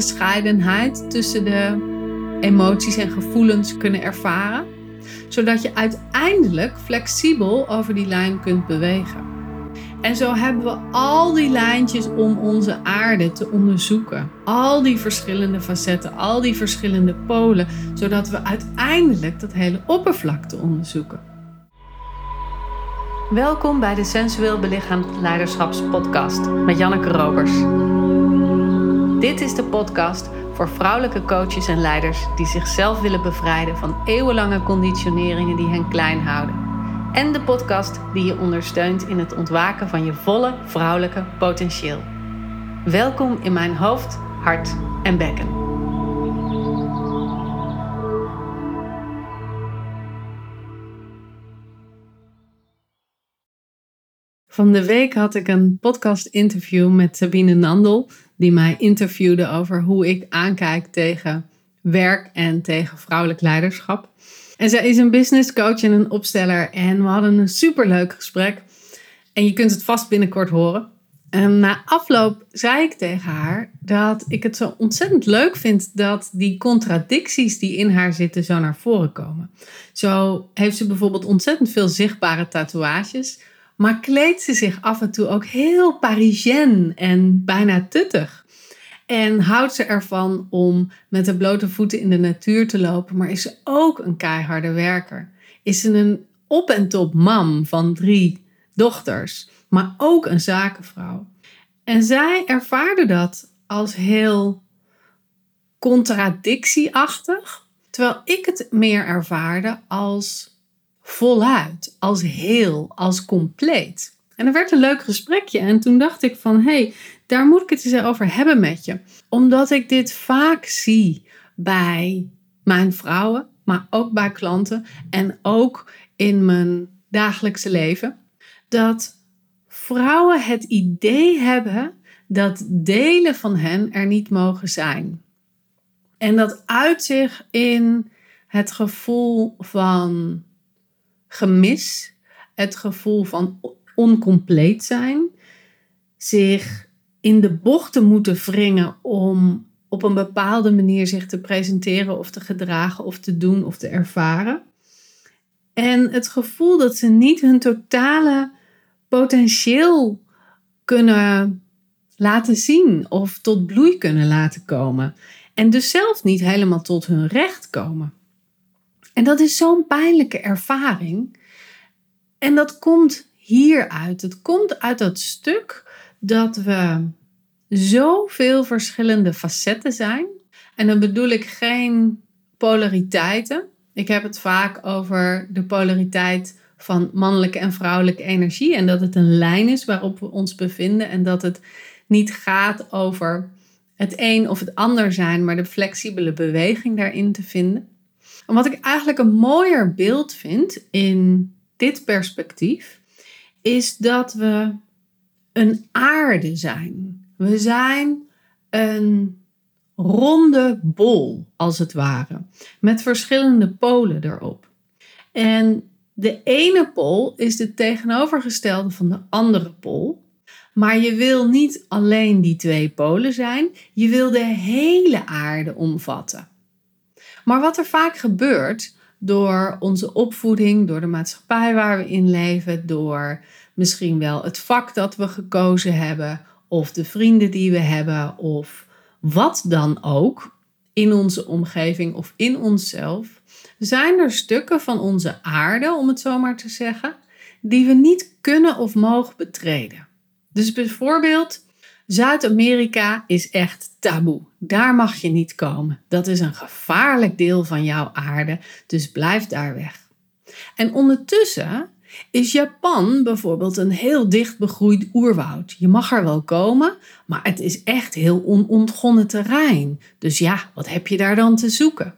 afgescheidenheid tussen de emoties en gevoelens kunnen ervaren, zodat je uiteindelijk flexibel over die lijn kunt bewegen. En zo hebben we al die lijntjes om onze aarde te onderzoeken. Al die verschillende facetten, al die verschillende polen, zodat we uiteindelijk dat hele oppervlakte onderzoeken. Welkom bij de Sensueel Belichaamd Leiderschapspodcast met Janneke Robers. Dit is de podcast voor vrouwelijke coaches en leiders die zichzelf willen bevrijden van eeuwenlange conditioneringen die hen klein houden. En de podcast die je ondersteunt in het ontwaken van je volle vrouwelijke potentieel. Welkom in mijn hoofd, hart en bekken. Van de week had ik een podcast-interview met Sabine Nandel, die mij interviewde over hoe ik aankijk tegen werk en tegen vrouwelijk leiderschap. En zij is een business coach en een opsteller en we hadden een superleuk gesprek. En je kunt het vast binnenkort horen. En na afloop zei ik tegen haar dat ik het zo ontzettend leuk vind dat die contradicties die in haar zitten zo naar voren komen. Zo heeft ze bijvoorbeeld ontzettend veel zichtbare tatoeages maar kleedt ze zich af en toe ook heel Parisien en bijna tuttig. En houdt ze ervan om met de blote voeten in de natuur te lopen, maar is ze ook een keiharde werker. Is ze een op en top mam van drie dochters, maar ook een zakenvrouw. En zij ervaarde dat als heel contradictieachtig, terwijl ik het meer ervaarde als voluit, als heel, als compleet. En er werd een leuk gesprekje en toen dacht ik van hé, hey, daar moet ik het eens over hebben met je. Omdat ik dit vaak zie bij mijn vrouwen, maar ook bij klanten en ook in mijn dagelijkse leven. Dat vrouwen het idee hebben dat delen van hen er niet mogen zijn. En dat uit zich in het gevoel van gemis, het gevoel van oncompleet zijn, zich in de bochten moeten wringen om op een bepaalde manier zich te presenteren of te gedragen of te doen of te ervaren. En het gevoel dat ze niet hun totale potentieel kunnen laten zien of tot bloei kunnen laten komen. En dus zelf niet helemaal tot hun recht komen. En dat is zo'n pijnlijke ervaring. En dat komt hieruit. Het komt uit dat stuk dat we zoveel verschillende facetten zijn. En dan bedoel ik geen polariteiten. Ik heb het vaak over de polariteit van mannelijke en vrouwelijke energie. En dat het een lijn is waarop we ons bevinden. En dat het niet gaat over het een of het ander zijn, maar de flexibele beweging daarin te vinden. Wat ik eigenlijk een mooier beeld vind in dit perspectief, is dat we een aarde zijn. We zijn een ronde bol, als het ware, met verschillende polen erop. En de ene pol is de tegenovergestelde van de andere pol. Maar je wil niet alleen die twee polen zijn, je wil de hele aarde omvatten. Maar wat er vaak gebeurt door onze opvoeding, door de maatschappij waar we in leven, door misschien wel het vak dat we gekozen hebben, of de vrienden die we hebben, of wat dan ook in onze omgeving of in onszelf, zijn er stukken van onze aarde, om het zo maar te zeggen, die we niet kunnen of mogen betreden. Dus bijvoorbeeld Zuid-Amerika is echt taboe. Daar mag je niet komen. Dat is een gevaarlijk deel van jouw aarde, dus blijf daar weg. En ondertussen is Japan bijvoorbeeld een heel dicht begroeid oerwoud. Je mag er wel komen, maar het is echt heel onontgonnen terrein. Dus ja, wat heb je daar dan te zoeken?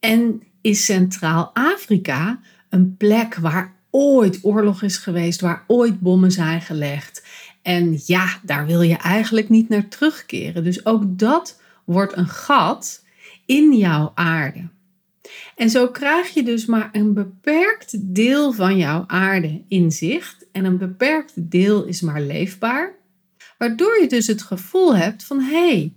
En is Centraal-Afrika een plek waar ooit oorlog is geweest, waar ooit bommen zijn gelegd en ja, daar wil je eigenlijk niet naar terugkeren. Dus ook dat wordt een gat in jouw aarde. En zo krijg je dus maar een beperkt deel van jouw aarde in zicht. En een beperkt deel is maar leefbaar. Waardoor je dus het gevoel hebt van hé, hey,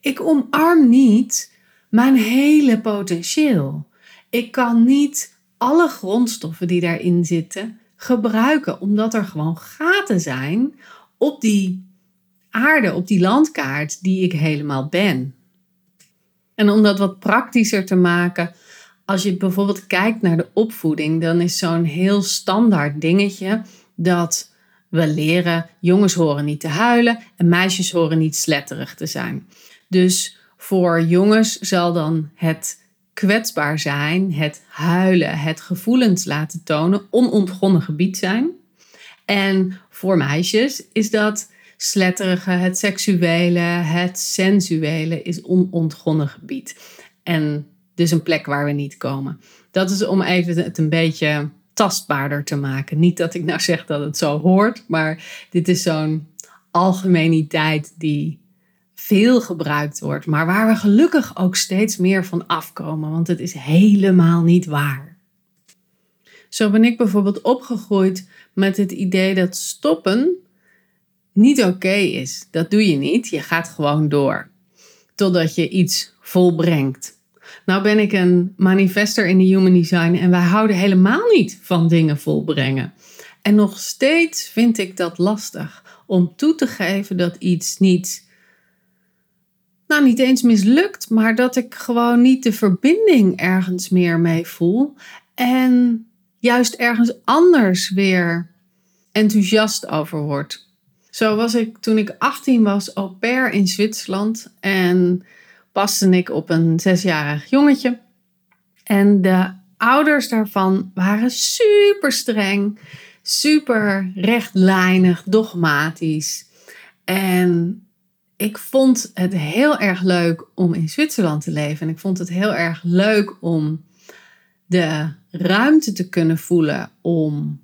Ik omarm niet mijn hele potentieel. Ik kan niet alle grondstoffen die daarin zitten gebruiken, omdat er gewoon gaten zijn op die aarde, op die landkaart die ik helemaal ben. En om dat wat praktischer te maken, als je bijvoorbeeld kijkt naar de opvoeding, dan is zo'n heel standaard dingetje dat we leren: jongens horen niet te huilen en meisjes horen niet sletterig te zijn. Dus voor jongens zal dan het kwetsbaar zijn, het huilen, het gevoelens laten tonen, onontgonnen gebied zijn. En voor meisjes is dat sletterige, het seksuele, het sensuele is onontgonnen gebied. En dus een plek waar we niet komen. Dat is om even het een beetje tastbaarder te maken. Niet dat ik nou zeg dat het zo hoort, maar dit is zo'n algemeniteit die veel gebruikt wordt, maar waar we gelukkig ook steeds meer van afkomen, want het is helemaal niet waar. Zo ben ik bijvoorbeeld opgegroeid met het idee dat stoppen niet oké is. Dat doe je niet, je gaat gewoon door totdat je iets volbrengt. Nou ben ik een manifester in de Human Design en wij houden helemaal niet van dingen volbrengen. En nog steeds vind ik dat lastig om toe te geven dat iets niet, nou niet eens mislukt, maar dat ik gewoon niet de verbinding ergens meer mee voel. En juist ergens anders weer enthousiast over word. Zo was ik toen ik 18 was au pair in Zwitserland en paste ik op een zesjarig jongetje. En de ouders daarvan waren super streng, super rechtlijnig, dogmatisch. En ik vond het heel erg leuk om in Zwitserland te leven. En ik vond het heel erg leuk om de ruimte te kunnen voelen om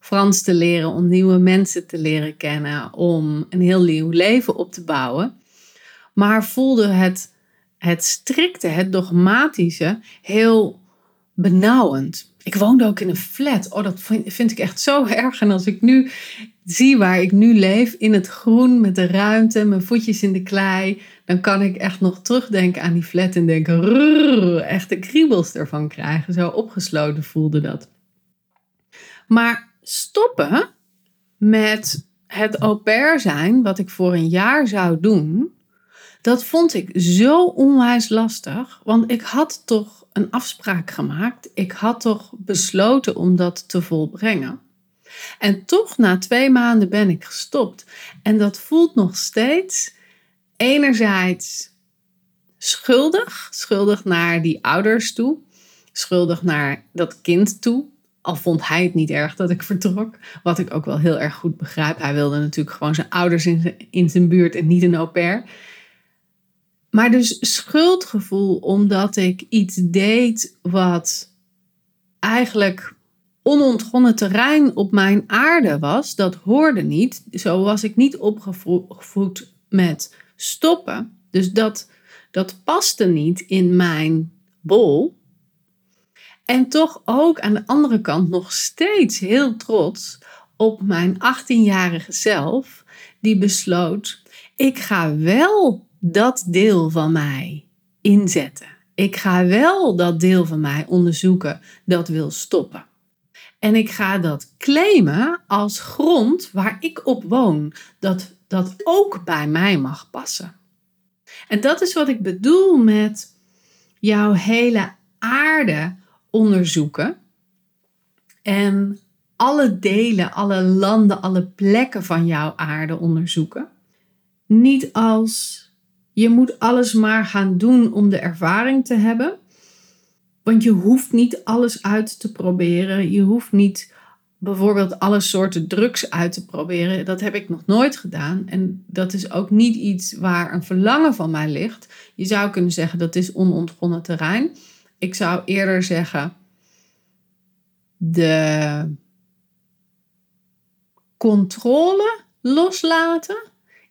Frans te leren, om nieuwe mensen te leren kennen, om een heel nieuw leven op te bouwen. Maar voelde het het strikte, het dogmatische, heel benauwend. Ik woonde ook in een flat. Oh, dat vind, ik echt zo erg. En als ik nu zie waar ik nu leef, in het groen, met de ruimte, mijn voetjes in de klei, dan kan ik echt nog terugdenken aan die flat en denken, rrr, echt de kriebels ervan krijgen. Zo opgesloten voelde dat. Maar stoppen met het au pair zijn, wat ik voor een jaar zou doen, dat vond ik zo onwijs lastig, want ik had toch een afspraak gemaakt. Ik had toch besloten om dat te volbrengen. En toch na twee maanden ben ik gestopt. En dat voelt nog steeds enerzijds schuldig, schuldig naar die ouders toe, schuldig naar dat kind toe. Al vond hij het niet erg dat ik vertrok, wat ik ook wel heel erg goed begrijp. Hij wilde natuurlijk gewoon zijn ouders in zijn, in zijn buurt en niet een au pair. Maar dus schuldgevoel omdat ik iets deed wat eigenlijk onontgonnen terrein op mijn aarde was, dat hoorde niet. Zo was ik niet opgevoed met stoppen. Dus dat, dat paste niet in mijn bol. En toch ook aan de andere kant nog steeds heel trots op mijn 18-jarige zelf, die besloot: ik ga wel dat deel van mij inzetten. Ik ga wel dat deel van mij onderzoeken dat wil stoppen. En ik ga dat claimen als grond waar ik op woon, dat dat ook bij mij mag passen. En dat is wat ik bedoel met jouw hele aarde onderzoeken en alle delen, alle landen, alle plekken van jouw aarde onderzoeken. Niet als je moet alles maar gaan doen om de ervaring te hebben. Want je hoeft niet alles uit te proberen. Je hoeft niet bijvoorbeeld alle soorten drugs uit te proberen. Dat heb ik nog nooit gedaan. En dat is ook niet iets waar een verlangen van mij ligt. Je zou kunnen zeggen dat is onontgonnen terrein. Ik zou eerder zeggen de controle loslaten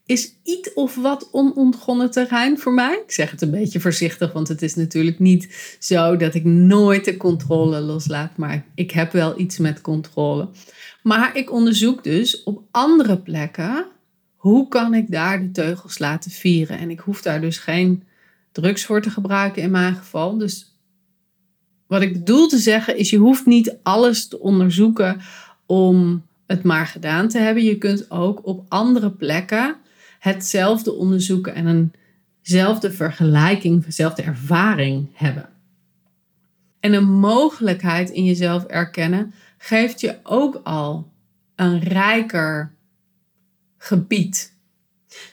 is iets of wat onontgonnen terrein voor mij. Ik zeg het een beetje voorzichtig, want het is natuurlijk niet zo dat ik nooit de controle loslaat, maar ik heb wel iets met controle. Maar ik onderzoek dus op andere plekken hoe kan ik daar de teugels laten vieren? En ik hoef daar dus geen drugs voor te gebruiken in mijn geval. Dus wat ik bedoel te zeggen is, je hoeft niet alles te onderzoeken om het maar gedaan te hebben. Je kunt ook op andere plekken hetzelfde onderzoeken en eenzelfde vergelijking, dezelfde ervaring hebben. En een mogelijkheid in jezelf erkennen geeft je ook al een rijker gebied.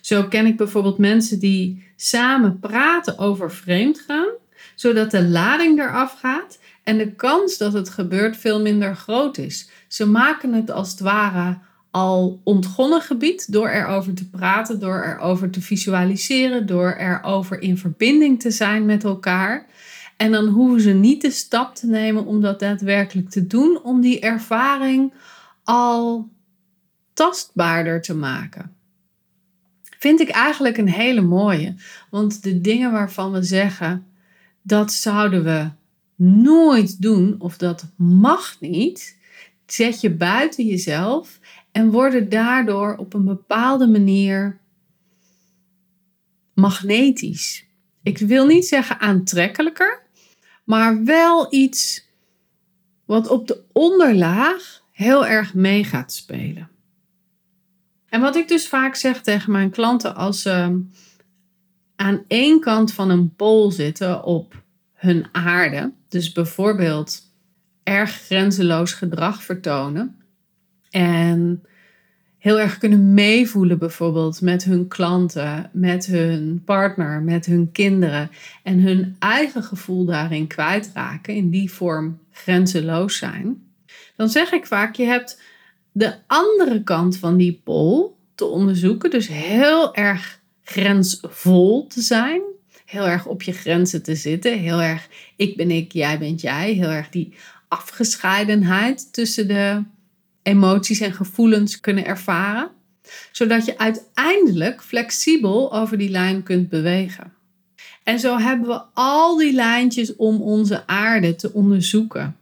Zo ken ik bijvoorbeeld mensen die samen praten over vreemdgaan, zodat de lading eraf gaat en de kans dat het gebeurt veel minder groot is. Ze maken het als het ware al ontgonnen gebied door erover te praten, door erover te visualiseren, door erover in verbinding te zijn met elkaar. En dan hoeven ze niet de stap te nemen om dat daadwerkelijk te doen, om die ervaring al tastbaarder te maken. Vind ik eigenlijk een hele mooie. Want de dingen waarvan we zeggen dat zouden we nooit doen of dat mag niet, zet je buiten jezelf en worden daardoor op een bepaalde manier magnetisch. Ik wil niet zeggen aantrekkelijker, maar wel iets wat op de onderlaag heel erg mee gaat spelen. En wat ik dus vaak zeg tegen mijn klanten als ze aan één kant van een pool zitten op hun aarde, dus bijvoorbeeld erg grenzeloos gedrag vertonen en heel erg kunnen meevoelen bijvoorbeeld met hun klanten, met hun partner, met hun kinderen en hun eigen gevoel daarin kwijtraken, in die vorm grenzeloos zijn, dan zeg ik vaak je hebt de andere kant van die pol te onderzoeken. Dus heel erg grensvol te zijn. Heel erg op je grenzen te zitten. Heel erg ik ben ik, jij bent jij. Heel erg die afgescheidenheid tussen de emoties en gevoelens kunnen ervaren. Zodat je uiteindelijk flexibel over die lijn kunt bewegen. En zo hebben we al die lijntjes om onze aarde te onderzoeken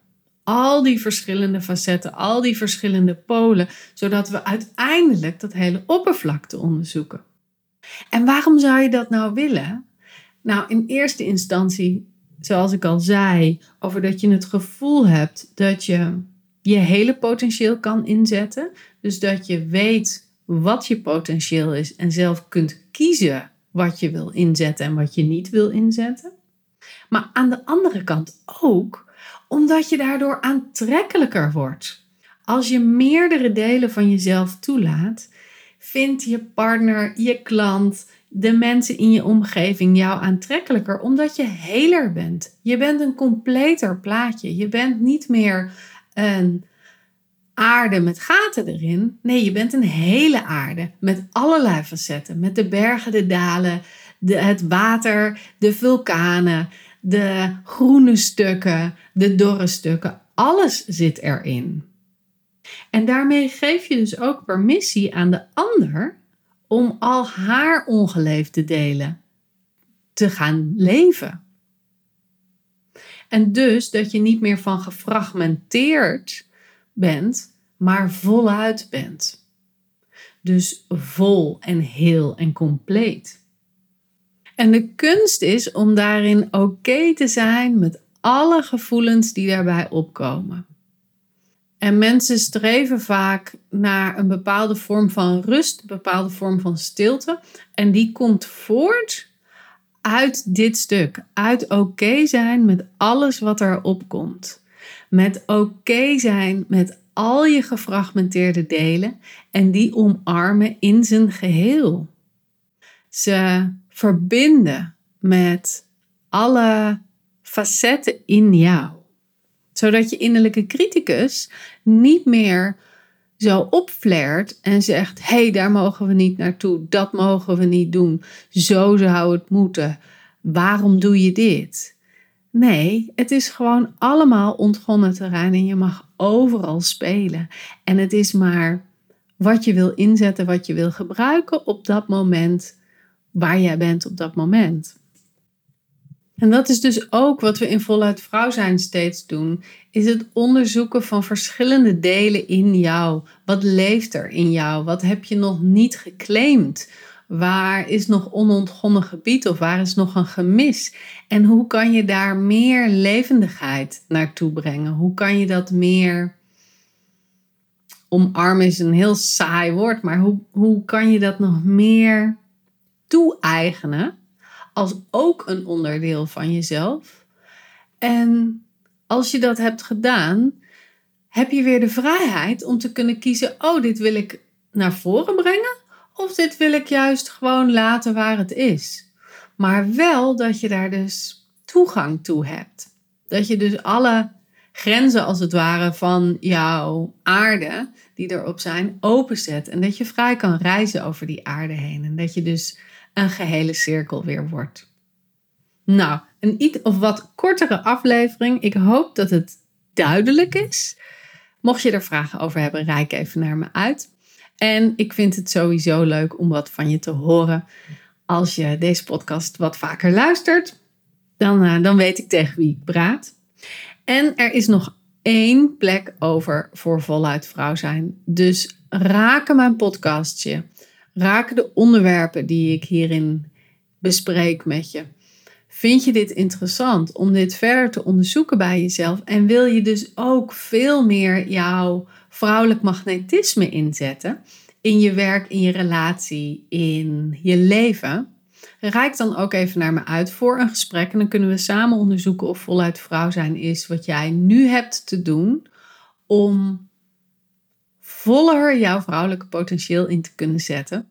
al die verschillende facetten, al die verschillende polen, zodat we uiteindelijk dat hele oppervlakte onderzoeken. En waarom zou je dat nou willen? Nou, in eerste instantie, zoals ik al zei, over dat je het gevoel hebt dat je je hele potentieel kan inzetten. Dus dat je weet wat je potentieel is en zelf kunt kiezen wat je wil inzetten en wat je niet wil inzetten. Maar aan de andere kant ook omdat je daardoor aantrekkelijker wordt. Als je meerdere delen van jezelf toelaat, vindt je partner, je klant, de mensen in je omgeving jou aantrekkelijker omdat je heler bent. Je bent een completer plaatje. Je bent niet meer een aarde met gaten erin. Nee, je bent een hele aarde met allerlei facetten. Met de bergen, de dalen, de, het water, de vulkanen, de groene stukken, de dorre stukken, alles zit erin. En daarmee geef je dus ook permissie aan de ander om al haar ongeleefde delen te gaan leven. En dus dat je niet meer van gefragmenteerd bent, maar voluit bent. Dus vol en heel en compleet. En de kunst is om daarin oké te zijn met alle gevoelens die daarbij opkomen. En mensen streven vaak naar een bepaalde vorm van rust, een bepaalde vorm van stilte. En die komt voort uit dit stuk. Uit oké zijn met alles wat er opkomt. Met oké zijn met al je gefragmenteerde delen en die omarmen in zijn geheel. Ze verbinden met alle facetten in jou. Zodat je innerlijke criticus niet meer zo opflaert en zegt: hé, hey, daar mogen we niet naartoe, dat mogen we niet doen, zo zou het moeten, waarom doe je dit? Nee, het is gewoon allemaal ontgonnen terrein en je mag overal spelen. En het is maar wat je wil inzetten, wat je wil gebruiken op dat moment waar jij bent op dat moment. En dat is dus ook wat we in Voluit Vrouw zijn steeds doen, is het onderzoeken van verschillende delen in jou. Wat leeft er in jou? Wat heb je nog niet geclaimd? Waar is nog onontgonnen gebied of waar is nog een gemis? En hoe kan je daar meer levendigheid naartoe brengen? Hoe kan je dat meer omarmen is een heel saai woord, maar hoe, hoe kan je dat nog meer toe-eigenen als ook een onderdeel van jezelf? En als je dat hebt gedaan, heb je weer de vrijheid om te kunnen kiezen: oh, dit wil ik naar voren brengen, of dit wil ik juist gewoon laten waar het is. Maar wel dat je daar dus toegang toe hebt. Dat je dus alle grenzen als het ware van jouw aarde die erop zijn openzet. En dat je vrij kan reizen over die aarde heen. En dat je dus een gehele cirkel weer wordt. Nou, een iets of wat kortere aflevering. Ik hoop dat het duidelijk is. Mocht je er vragen over hebben, reik even naar me uit. En ik vind het sowieso leuk om wat van je te horen. Als je deze podcast wat vaker luistert, dan, uh, dan weet ik tegen wie ik praat. En er is nog één plek over voor voluit vrouw zijn. Dus raken mijn podcastje. Raken de onderwerpen die ik hierin bespreek met je. Vind je dit interessant om dit verder te onderzoeken bij jezelf? En wil je dus ook veel meer jouw vrouwelijk magnetisme inzetten in je werk, in je relatie, in je leven? Rijk dan ook even naar me uit voor een gesprek en dan kunnen we samen onderzoeken of voluit vrouw zijn is wat jij nu hebt te doen om voller jouw vrouwelijke potentieel in te kunnen zetten.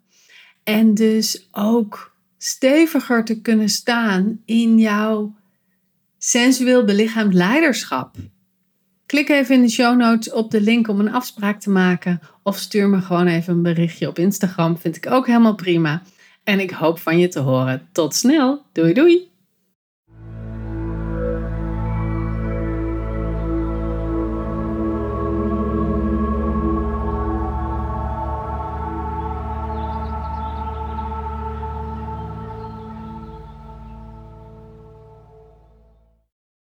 En dus ook steviger te kunnen staan in jouw sensueel belichaamd leiderschap. Klik even in de show notes op de link om een afspraak te maken. Of stuur me gewoon even een berichtje op Instagram. Vind ik ook helemaal prima. En ik hoop van je te horen. Tot snel. Doei doei.